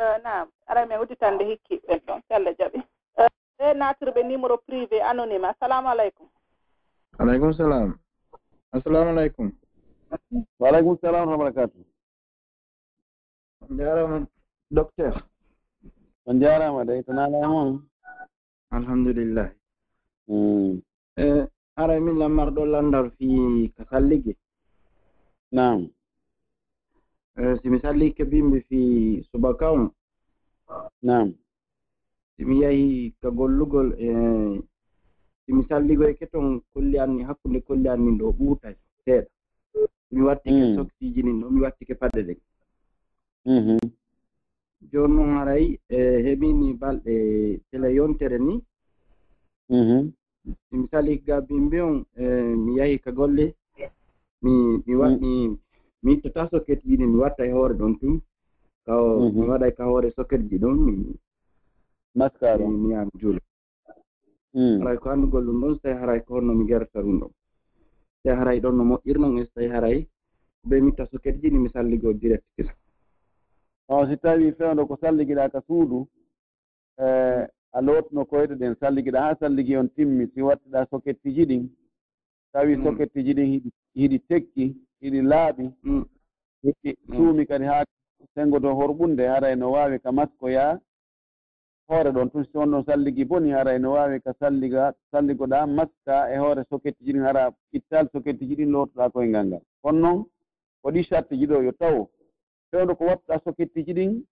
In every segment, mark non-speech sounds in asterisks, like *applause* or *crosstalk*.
Eh, nam ara min udditande hikki ɓen ɗon so allah jaɓi. Eh, e natirɓe numéro privé anonyme. Assalamu aleykum. Aleykum salam. Assalamu aleykum. Waaleykum salam wa barakatu on jarama docteur. On jarama de to naalamoon e hmm. eh, ara min lammarɗo landal fi kasalligi nam Eh, si mi sallii ka bimɓe fi subaka on nam si mi yahi ka gollugol e si mi salligo e keton kolli anni hakkunde kolli anni ɗo ɓuutay seeɗa. Mi wattike ke mm. soksiiji nin ɗo mi wattike paɗɗe ɗen mm-hmm. jooni noon haray e heɓini balɗe tele yontere ni. Mm-hmm. Si mi salii ga bimbe on eh, mi yahi ka golle mi mi mm. waɗmi mi ittata soket ji ɗi mi watta e hoore ɗon tun. Ka mhm. mi waɗay ka hoore soket ji ɗon mi maskaro. mi yaami juula hmm. haray ko anndugol ɗum ɗon so tawi haray ko honno mi gerata ɗum ɗon. So tawi haray ɗon no moƴƴirnon e so tawi haray ɓe mitta soket ji ɗi mi salligo direct kisa o si tawi fewndo ko salligiɗa ka suudu e, a lotno koyɗe ɗen salligiɗa haa salligi on timmi si wattiɗa sokettiji ɗin tawi hmm. sokettiji ɗin hiɗi tekki iɗi laaɓi. Mm. Iɗi mm. suumi kadi haa sengoto horɓunde haray no waawi ka maskoya hoore ɗon tun so on ɗon salligi boni haray no waawi ka salliga salligoɗa maska e hoore soketiji ɗin hara ittal soketiji ɗin lootoɗa koye ngal ngal. Kono noon ko ɗi sartiji ɗo yo taw fewndo ko wattuɗa soketiji ɗin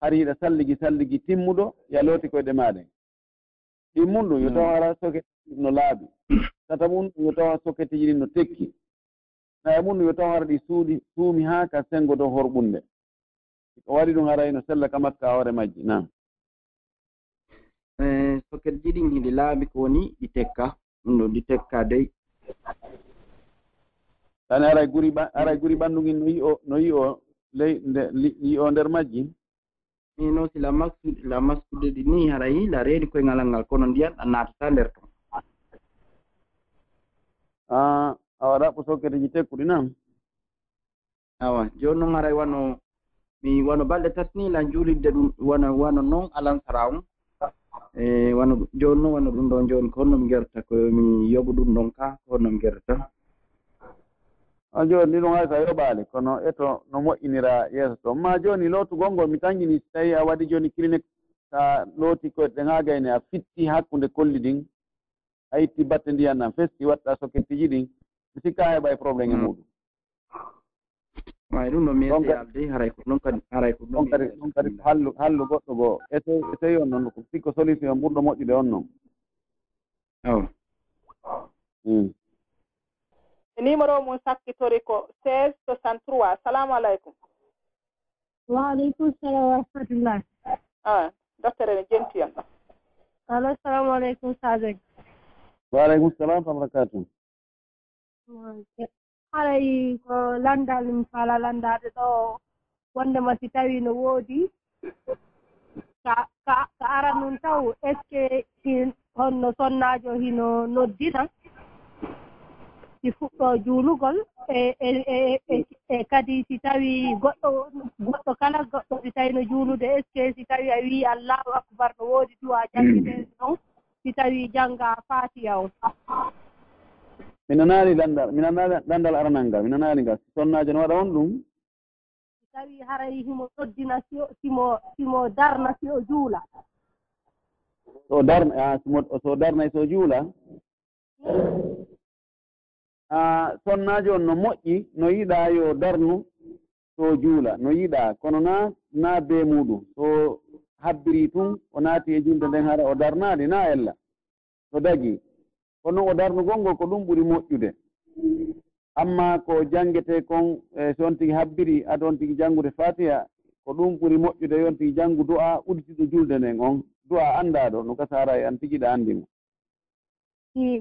har yiɗa salligi salligi timmuɗo ya looti koye ɗemaɗen ɗimmum ɗum yo taw hara soketiji ɗin no laaɓi. Tata mum ɗum yo tawa soketiji ɗin no tekki. tawi mum yo taw hara ɗi suuɗi suumi haa ka senngo dow horɓunde. Ko waɗi ɗum haray no sella ka makka hoore majji nam eh, soket kadi jiɗin hiɗi laabi ko woni ɗi tekka ɗum ɗo ɗi tekka dey. Tani aray guri aray guri ɓanndugin no yi o no yi o ley yi o nder majji? I noon si la maskude la maskude ɗi ni haray la reedi koye ngalal ngal kono ndiyan ɗa naatata nder ton. Ah, a waɗa ko sokketeji tekkuɗi nan awa jooni noon haray wano mi wano balɗe tati ni lan juulidde ɗum wano wano noon alansara on e wano jooni noon wano ɗum ɗon jooni ko honno mi gerta komi yoɓa ɗum ɗon ka ko honno mi gerta a jooni ɗi ɗum hay sa yoɓaali kono eto no moƴƴinira yeeso toon ma jooni lootu gonngol mi tanngini so tawi a waɗi jooni clinique sa looti koye ɗeŋaa gayne a fitti hakkunde kolli ɗin a itti batte ndiyan ɗan festi waɗɗa sokettiji ɗin. mi sikka a heɓa hmm. e probléme e muɗum ay ɗum ɗo mi alde haray ko noon kadi haray ko ɗon kadi ɗon kadi hallu hallu goɗɗo goo essayi on noon sikko solution ɓurɗo moƴƴude on noon aw hmm. e numéro mum sakkitori ko 16 63 salamu aleykum. Waaleykum salam wa rahmatullah a ah, docteur ene jenti ɗo alo salamu aleykum sadek waaleykum salam wa barakatuh haray ko landal mi faala landade ɗo wondema si tawi no woodi. Ka ka ka aran nun taw est ce que honno sonnaajo hino noddina? Si fuɗɗo juulugol e, e, e, e kadi si tawi goɗɗo goɗɗo kala goɗɗo si tawi no juulude est ce que si tawi a wii allahu akbar no woodi duwa janggueɗen *clears throat* noon si tawi jannga fatiya o. mi naali landal mi naali landal aranal ngal mi naali ngal. Si sonnajo no waɗa on ɗum. Si tawi haray himo ɗoddina simo simo darna si o juula. Ah, so darna a simo so darnay so juula? Hmm. Ah, a sonnajo on no moƴƴi no yiɗaa yo darnu so juula no yiɗaa. Kono na na bee muɗum so habbirii tun o naati e julde nden hara o darnaali na ella so dagii. kono o darnugol ngol ko ɗum ɓuri moƴƴude. Amma ko janngetee kon e so on tigi habbiri ado on tigi janngude fatiha ko ɗum ɓuri moƴƴude yon tigi janngu du'a udditiɗo julde nden on du'a anndaɗo no gasara e an tigiɗa anndimo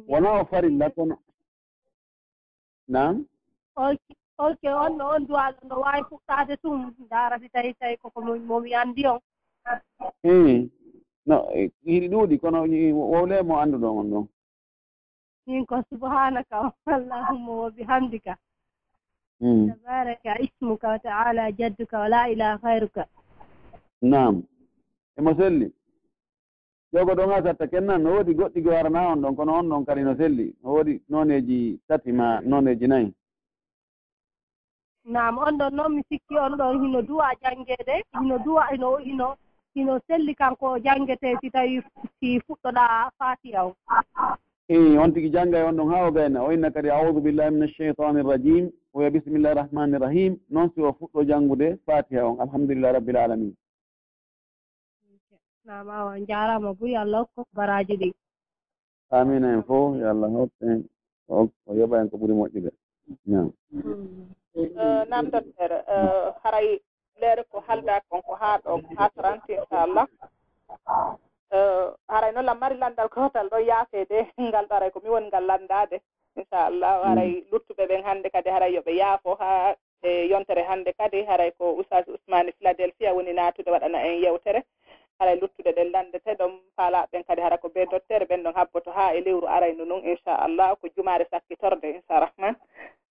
wona o farilla kono. Nam ok on on duwaɗo no waawi fuɗɗaade tum ndaara si tawi tawi koko momi anndi on. I no e, hiɗi ɗuuɗi kono wowle mo annduɗon on ɗon. min ko subhanaka allahumma wa bihamdika. Hmm. Tabaraka ismuka wa taala jadduka wa la ilaha hayruka nam emo selli? Jogo ɗon ha satta kennan no woodi goɗɗi go warana on ɗon kono on ɗon kadi no selli. No woodi noneji tati ma noneji nayi. Nam on ɗon noon mi sikki on ɗon hino duwa janngede hino duwa hino hino hino selli kanko janngete si tawi si fuɗɗoɗa fatiya o. eyi on tigi jannga e on ɗon haa o gayna o inna kadi audu billahi min alcheitani irrajim oya bisimillahi irrahmani irrahim noon si o fuɗɗo janngude fatiha on alhamdulillah rabbil alamin nama on jarama bo yo allah hokko baraji ɗi amina en fof yo allah hokko o yoɓa en ko ɓuri moƴƴude nam nam docteur haray leere ko haalda kon ko haa ɗo ko haa taranti inchallah Eh, haray noon lammari landal gotal ɗo yaafede *laughs* ngal ɗo aray ko mi woni ngal landade. Inchallah haray hmm. luttuɓe ɓen hannde kadi haray yoɓe yaafo haa e yontere hannde kadi haray ko ousage ousmani philadelphia woni naatude waɗana en yewtere. Haray luttude ɗen landete ɗon faalaɓe ɓen kadi hara ko be dottere ɓen ɗon habboto haa e lewru arayno noon inchallah ko jumaare sakkitorde incharahman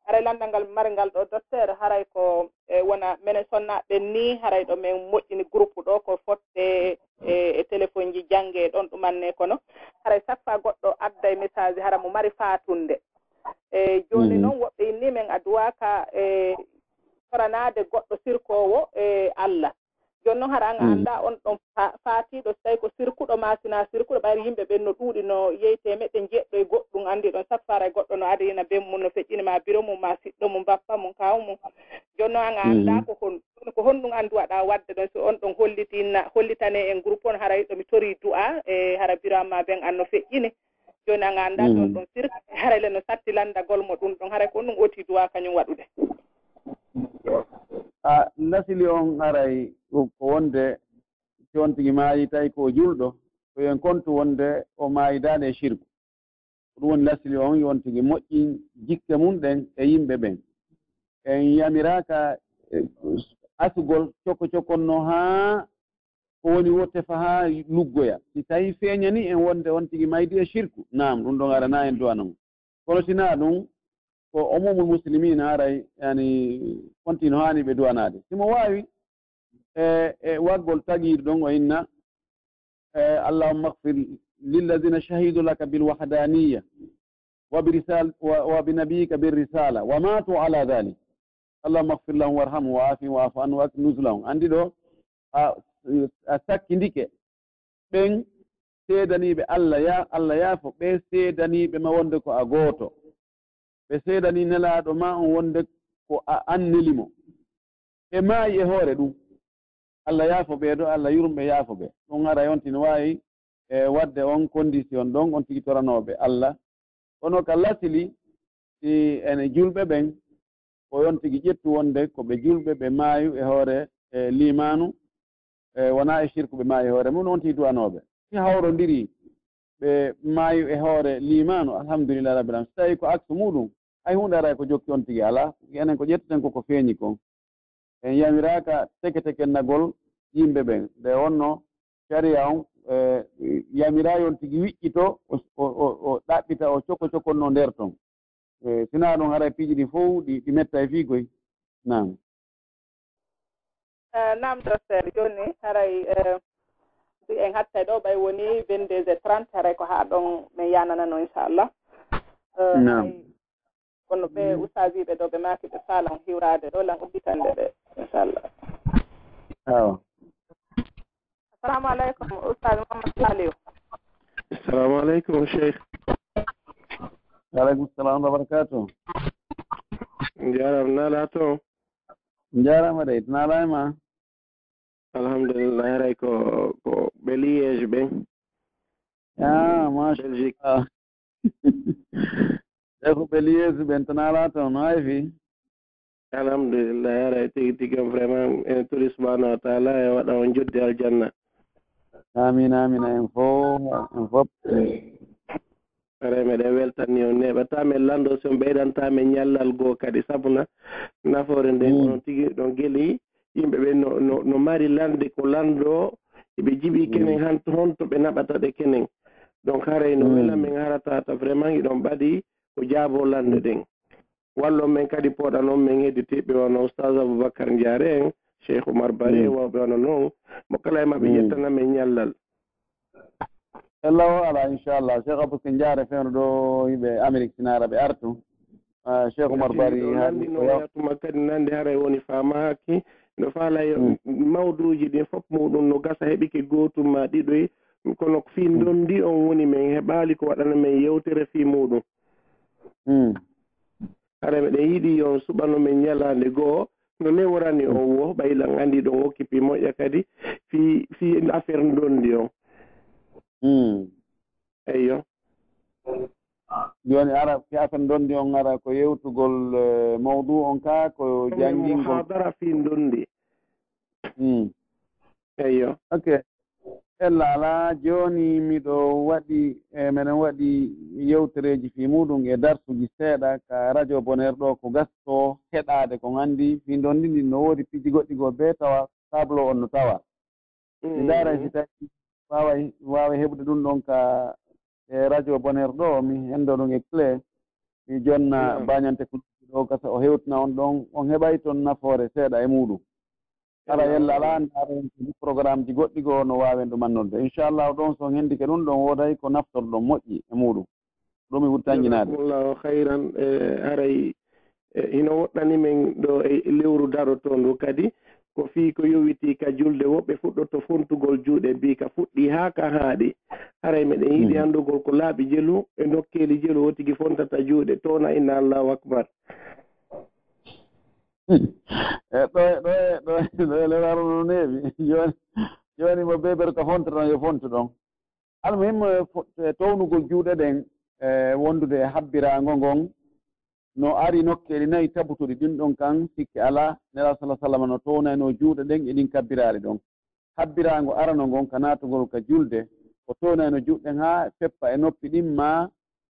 haray landal ngal marngal ɗo docteur haray ko e wona minen sonnaɓe ni haray ɗo min moƴƴini groupe ɗo ko fotte e, e téléphone ji jangge ɗon ɗumanne kono. Haray chaque fois goɗɗo adda e message hara mo mari fatunde e joni mm. noon woɓɓe inni min a duwaka e soranade goɗɗo sirkowo e allah. jooni noon hara an mm. annda on ɗon faatiɗo so tawi ko sirkuɗo masina sirkuɗo ɓayri yimɓe ɓen no ɗuuɗi no yeyte meɗe jeɗɗo e goɗɗum anndi ɗon sappo fara e goɗɗo no adayina ben mum no feƴƴini ma biro mum ma siɗɗo mum bappa mum kaw mum. Jooni noon an annda ko hon ko honɗum anndu waɗa waɗde ɗon so on ɗon hollitinna hollitane en groupe on hara yiɗo mi torii du'a e hara biro amma ben an no feƴƴini jooni an annda mm. ɗon ɗon sir harele no satti landagol mo ɗum ɗon hara ko on ɗum oti duwa kañum waɗude. a lasili on aray ko wonde si on tigi maayi tawi ko julɗo ko yon kontu wonde o maayidade e shirku ko ɗum woni lasili on yon tigi moƴƴin jikke mum ɗen e yimɓe ɓen. En yamiraka e, asugol cokko cokkonno haa ko woni wo tefa haa luggoya. Si tawi feeñani en wonde on tigi maydi e shirku nam ɗum ɗon arana en duwana mum kono sina ɗum ko umumul muslimina aray yani konti no haani ɓe duwanade simo waawi e e waggol tagiir ɗon o inna e allahumma gfir lilladina shahidu laka bilwahdaniya wa binabiyika birrisala wa matu ala dhalik. Allahumma gfir lahum warhamhum wa afihum wa afu anhu waknus lahum anndi ɗo a sakkindike ɓen seedaniiɓe allah ya allah yaafo ɓe seedaniiɓe ma wonde ko a gooto. ɓe seedani nelaaɗo ma on wonde ko a anneli mo. Ɓe maayi e hoore ɗum. Allah yaafo ɓee ɗo allah yurumɓe yaafo ɓe. Ɗum ara on wontino waawi e waɗde on condition ɗon on tigi toranooɓe allah. Kono ka lasili si ene julɓe ɓen ko yon tigi ƴettu wonde ko ɓe julɓe ɓe maayu e hoore e limanu e wonaa e sirku ɓe maayi e hoore mum on tigi duwanooɓe si hawrondiri ɓe maayu e hoore limanu alhamdulillah rabbil alamin so tawii ko acte muɗum hay hunde ara ko jokki on tigi ala enen ko ƴetteten koko feeñi kon. En yamiraaka teke tekennagol yimɓe ɓen. Nde wonno caria on e, yamira yon tigi wiƴƴito o ɗaɓɓita o cokko cokkonno nder ton. E sina ɗon hara piiji ɗi fof ɗi metta e fiigoy nam eh, nam docteur jooni haray si eh, en hattay ɗo ɓay woni vingt deux et trente haray ko haa ɗon min yananano inchallah. Eh, nam kono mm. ɓe usta ɗo ɓe maaki ɓe faalan hiwrade ɗo lan ubbitande ɓe inchallah. Awa. Assalamu aleykum ustade mahamad saliw assalamu aleykum cheikh. Waaleykum salam wa barakatu jaram naala to? Jarama de naalama alhamdulillah ray ko ko ɓe liége ɓen a ah, machallah belgique. *laughs* ɗe ko ɓeli yeesu ɓen tan ala tan no ayfi alhamdulillah ara e tigi tigi vraiment en tori subahanahu wa taala e waɗa on joddi aljanna. Amin amina en fo en fof. Ara meɗen weltanni on neɓatamen lando so on ɓeydanta ñallal goo kadi sabuna nafoore nden mm. onon tigi ɗon geli yimɓe ɓe no no mari lande ko lando eɓe jiɓi mm. kenen han honto ɓe naɓata ɗe kenen. Donc haray no mm. wela min harata ta vraiment iɗon ɓaɗi ko jaabo lande ɗen. Wallon men kadi poɗanon men hedditiɓe wono oustage aboubacar diare en cheikh oumar bare mm. wawɓe wono noon. Mo kala e maɓe yettana mm. men ñallal. Allah o ala inchallah. Cheikh aboubacar diare fewno ɗo yimɓe amérique sinara ɓe artu ah, cheikh oumar bari hanndino yatuma e kadi nande haray e woni famaki no faalay e mm. mawduji ɗin fof muɗum no gasa heɓike gootum ma ɗiɗoy. Kono fi ndondi on woni min heɓaali ko waɗana min yewtere fi muɗum. Hmm. hara miɗen yiɗi on suɓano men ñalande goho no ne worani on wo ɓaylan anndi ɗon okkipi moƴƴa kadi fi fi affaire ndondi on hmm. eyyo. Joni ara fi affaire dondi on ara ko yewtugol e, mawdu on ka ko janngingol hadara fi dondi hmm. eyyo. Ok. ella ala joni miɗo waɗi e meɗen waɗi yewtereeji fii muɗum e darsuji seeɗa ka radio bonaire ɗo ko gasto heɗaade ko gandi min ɗon ndi no woodi piji goɗɗi goo bee tawa table on no tawa. Mi mm. daaran si tawi wawa waawa heɓde ɗum ɗon ka e radio bonaire ɗo mi henndo ɗum e clé. Mi jonna mm. bañante kuɗɗi ɗo gasa o hewtina on ɗon on heɓay toon nafoore seeɗa e muɗum. kala yella ala ndaaren programme ji goɗɗi goo no waawen ɗum annorde inchallahu ɗon son henndike ɗum ɗon wooday ko naftorɗon moƴƴi e muɗum. Ɗum mi wurtanjinaade allahu hayran e aray e, ino woɗɗani men ɗo e lewru daro to ndu kadi ko fii ko yowiti ka julde woɓɓe fuɗɗoto fontugol juuɗe mbi ka fuɗɗi haa ka haaɗi. Haray meɗen yiɗi hmm. anndugol ko laaɓi jelu e nokkeeli jelu o tigi fontata juuɗe toona inna allahu akbar. Eh, ɗo ɗo ɗo lewlaru no neewi. *laughs* Joni joni mo beber ko fonta ɗon yo fontu ɗon almuhim eh, eh, townugol juuɗe ɗen e wondude e habbirago ngon no ari nokkeeli nayi tabutuɗi ɗin ɗon kan sikke alaa nela sala sallam no townayno juuɗe ɗen e ɗin kabbiraali ɗon. Habbiraango arano ngon ka naatugol ka julde ko townayno juɗɗen haa feppa e noppi ɗin ma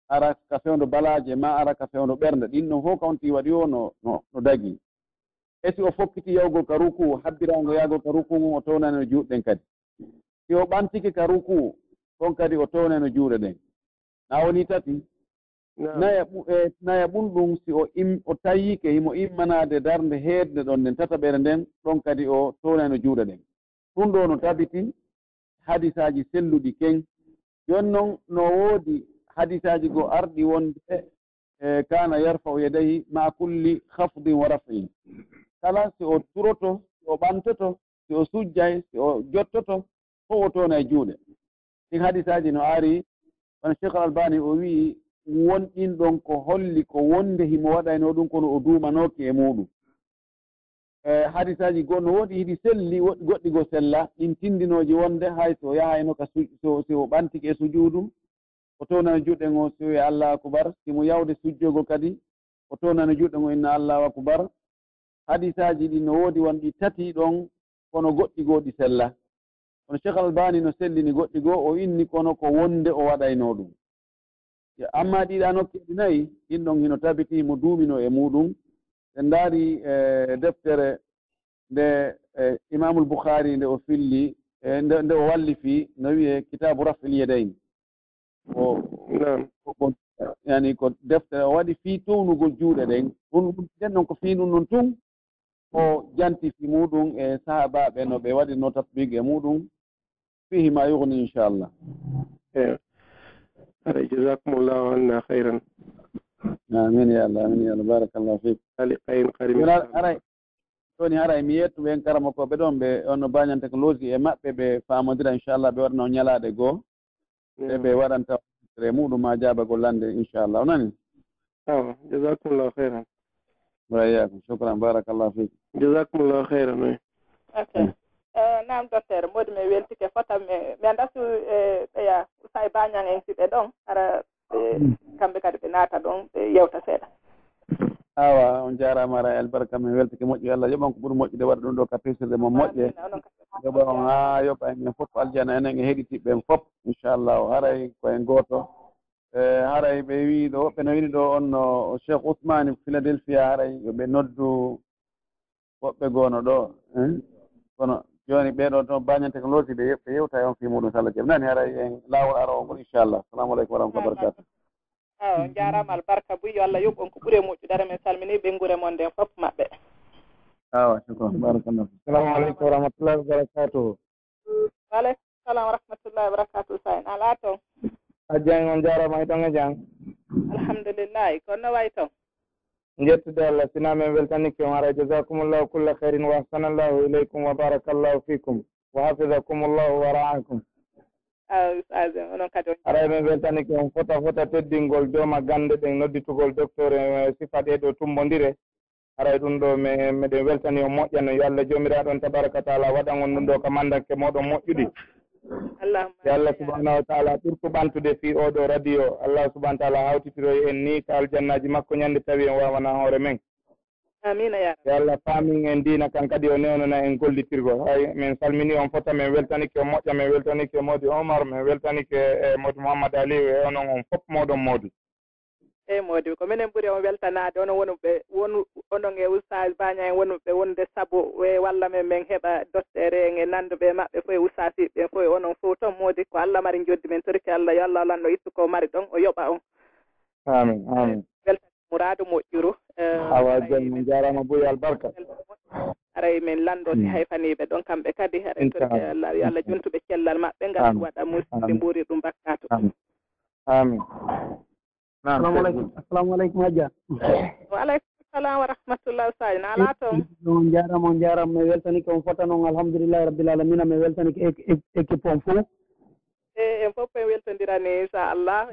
ara ka fewndo balaaje ma ara ka fewndo ɓernde ɗin ɗon fof kawnti waɗi o no no no dagi. e si o fokkiti yawgol ka ruku habbiraango yahgo ka ruku ngun o townani no juuɗɗen kadi. Si o ɓantike ka ruku ɗon kadi o townani no juuɗe ɗen. Na woni tati naya e naya ɓumɗum si o im o tayyike himo immanaade darnde heedde ɗon nden tataɓere nden ɗon kadi o townani no juuɗe ɗen. Ɗum ɗo no tabiti hadisaaji selluɗi ken jooni noon no woodi hadisaaji goo arɗi wonde e kana yarfau yedayi ma kulli hafdin wa rafin. kala si o turoto si o ɓantoto si o sujjay si o jottoto fof o toona e juuɗe. Ɗin hadisaaji no aari wono cheikh al albani o wii wonɗin ɗon ko holli ko wonde himo waɗayno ɗum kono o duumanoki e muɗum e hadisaji goo no woɗi hiɗi selli woɗɗi goɗɗi goo sella ɗin tindinooji wonde hay so yahayno ka so ɓantike e sujuudu o townano juuɗe ngo si wiya allahu akubar simo yawde sujjogo kadi o townano juuɗe ngo inna allahu akubar hadisaji ɗi no woodi wonɗi tati ɗon kono goɗɗi goo ɗi sella. Kono cheikh albani no sellini goɗɗi goo o inni kono ko wonde o waɗayno ɗum. Amma ɗiɗa nokkeeɗi nayi ɗin ɗon hino tabiti mo duumino e muɗum. Ɓe ndaari e deftere nde e, imamul boukhari nde o filli e, nde nde o wallifi no wiye kitabu rafil yedayn o yani ko deftere o waɗi fii townugol juuɗe ɗen. Ɗum ɗen noon ko fii ɗum noon tun. o jantiti muɗum e sahabaɓe no ɓe waɗino tatbigue e muɗum fihi ma yugni inchallah. Eyi aɗa jasakumullahu anna hayran amin ya allah amin ya allah. Barakallahu fik. Ali kayin karimi aray joni haray mi yettu ɓen karama koɓe ɗon ɓe onno bañan technologie e maɓɓe ɓe famodira inchallah ɓe waɗano ñalaɗe goo. E ɓe waɗanta e muɗum ma jabagol lande inchallah. O nani? Awa jasakumullahu hayran wayakum sukran barakallah fik. Jasakumllahu heyran oy ok. Eh, Nam docteur modi mi weltike fota mi. Andasu e ɓeya usay bañan en siɓe ɗon ara kamɓe kadi ɓe naata ɗon ɓe yewta seeɗa. Awa on jarama ara e albarka min weltike moƴƴi allah yoɓan ko ɓuuri moƴƴude waɗa ɗum ɗo ka pesirde mon moƴƴe. Yoɓa on ha yoɓa enen fof aljana enen e heɗitiɓɓe en fof inchallahu haray koyen goto. E, haray ɓe wii ɗo woɓɓe no wini ɗo on no cheikh ousmane philadelphia haray yoɓe noddu woɓɓe goono ɗo kono jooni ɓeeɗo to bañan technologie ɓe ɓe yewta e on fi muɗum sallah jeeɓe nani haray en laawol aroo ngol inchallah. Salamu aleykum wa rahmatullah barakatu *laughs* aw jarama albarka buy yo allah yoɓ on ko ɓuuri e moƴƴudare min salmini ɓenngure mon nden fof maɓɓe. Awa sukon barakallah salamu aleykum wa rahmatullahi wa barakatuhu waaleykum salam wa rahmatullahi wa barakatuhu sa en alaa toon. a jang on jarama hay toon e jang? Alhamdulillahi kono no way toon jettude allah sina en weltanike on ara jasakumullahu kulla hairin wa ahsanallahu ileykum wa barakallahu fikum wa hafidakumullahu wa ra'akum. Ah, ara min weltanike on fota fota teddingol jooma gande ɗen nodditugol docteur en eh, sifat e ɗo tumbodire aray ɗum ɗo miɗen weltani on moƴƴa no yo allah joomiraaɗon tabaraka taala waɗan on ɗum ɗo ko mandanke moɗon moƴƴuɗi. yo allah subahanahu wa taala ɓurko ɓantude fii oɗo radio. Allah subahana taala hawtitiro en ni ka aljannaji makko ñannde tawi en wawana hoore men. Amina ya yo allah faamin en diina kan kadi o newnana en gollitirgo. Hay min salmini on fota min weltanike o moƴƴa min weltanike modi omar min weltanike e, e modi mouhammad aliou e onon on fof moɗon moodi eyi modi ko minen ɓuuri on weltanade onon wonuɓe won onon e ustage baña en wonuɓe wonde saabu e walla men min heeɓa doctere en e nanduɓe maɓɓe fof e ustasiɓeɓen fof e onon fof. Toon modi ko allah mari joddi men torki allah yo allah lanno ittu ko mari ɗon o yoɓa on. Amin eh, amin. weltan mouradu moƴƴuru. Eh, Awa jan mi jarama boyi albarka. *laughs* Aray min landode hmm. hay faniɓe ɗon kamɓe kadi. Aɗa torki allah yo allah jontuɓe cellal maɓɓe ngam waɗa musidɓe mburi ɗum bakkatu amin. assalamualeykum assalamu aleykum. hajja waaleykum salam wa rahmatullah sadio na ala toon on jarama on jarama mi weltanike on fota noon alhamdulillahi rabbil alamina. Mi weltanike équipe on fou e eh, en fof en weltodirani inchallah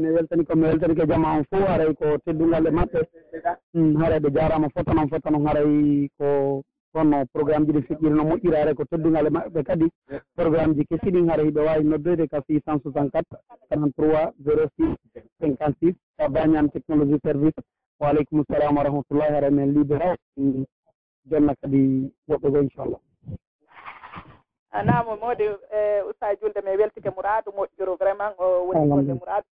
mi weltani ko mi weltani ko jama on fof haray ko teddungal e maɓɓe. Hmm, haray ɓe jarama fota noon fota noon haray ko kono programme ji ɗi feƴƴirno moƴƴirare ko teddungal e maɓɓe kadi programme ji kesi ɗin haara hiɓe wawi noddoyde ka 664 43 06 56 ka bañan technologie service. Waaleykum salam wa rahmatullahi hara men libéra jonna kadi woɓɓe go inchallah namo modi e, usta julde mi weltike mouradu moƴƴiro vraiment o woni golle mouradu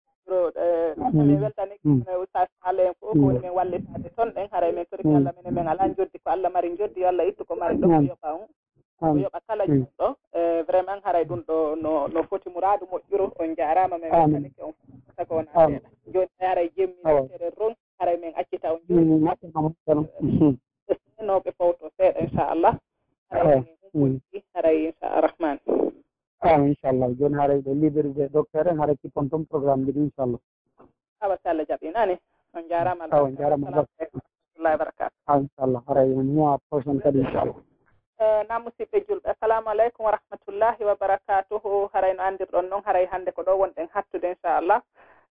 e, mi weltani mm. e, usta golle en fof ko woni mm. min wallitade toon ɗen haara min torik mm. allah minen min ala joddi ko allah mari joddi yo allah ittu ko mari ɗon yoɓa on o yoɓa kala mm. jumɗo e, vraiment haray ɗum ɗo no no foti muradu moƴƴuro on jarama min weltanike on. Tako wona seeɗa. Joni haray jemmitere ron haray min accita on joninoɓe *laughs* fawto seeɗa inchallah. Haray haray inchalrahman a inchallah. Joni haray ɗo libéri docteur en haray kippon toon programme ɗiɗi inchallah. Awa so allah jaɓinani on jarama alah on jarama alhamdulillahi wabarakatu a inchallah haray mois prochaine kadi inchallah eh, na musidɓe julɓe. Assalamu aleykum wa rahmatullahi wa barakatuhu haray no andirɗon noon. Haray hannde ko ɗo wonɗen hattude inchallah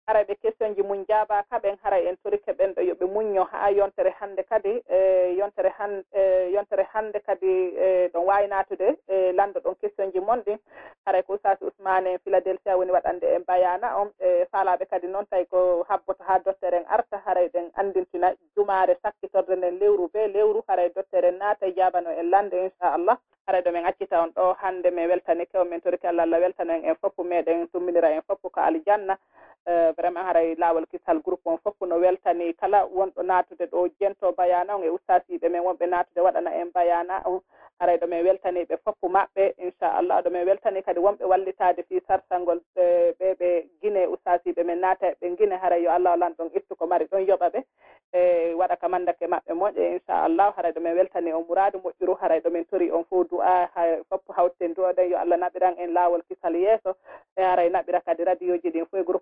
ara ɓe question ji mum jaabaka ɓen hara en torike ɓen ɗo yoɓe muñño ha yontere hannde kadi e, yontere han e, yontere hannde kadi e, ɗon wawi natude lando ɗon question ji mon ɗin. Haray ko usas ousmane en philadelphia woni waɗande en bayana on e faalaɓe kadi noon tawi ko habboto ha doctere en arta haray ɗen andintina jumare sakkitorde nden lewru be lewru haray doctere en naata jabano en lande inchallah. Haray ɗo min accita on ɗo hannde min weltani kewmen torike allah allah weltano en en foppu meɗen tumminira en foppu ko alijanna Eh, vraiment haray laawol kisal groupe on fof no weltani kala. Wonɗo naatude ɗo jento bayana on e ustasiɓe men. Wonɓe naatude waɗana en bayana on. Haray ɗo min weltaniɓe fof maɓɓe inchallah. Ɗo min weltani kadi wonɓe wallitade fi sarsalngol ɓe ɓe guine ustasiɓe men. Naata ɓe guine haray yo allah lan ɗon ittu ko mari ɗon yoɓa ɓe. E waɗa ka mandake maɓɓe moƴƴe inchallah. Haray ɗo min weltani on mouradu moƴƴuru. Haray ɗo min tori on fof du'a fof hawten du'a ɗen. Yo allah naɓiran en laawol kisal yeeso. E haray naɓira kadi radio ji ɗin fof e groupe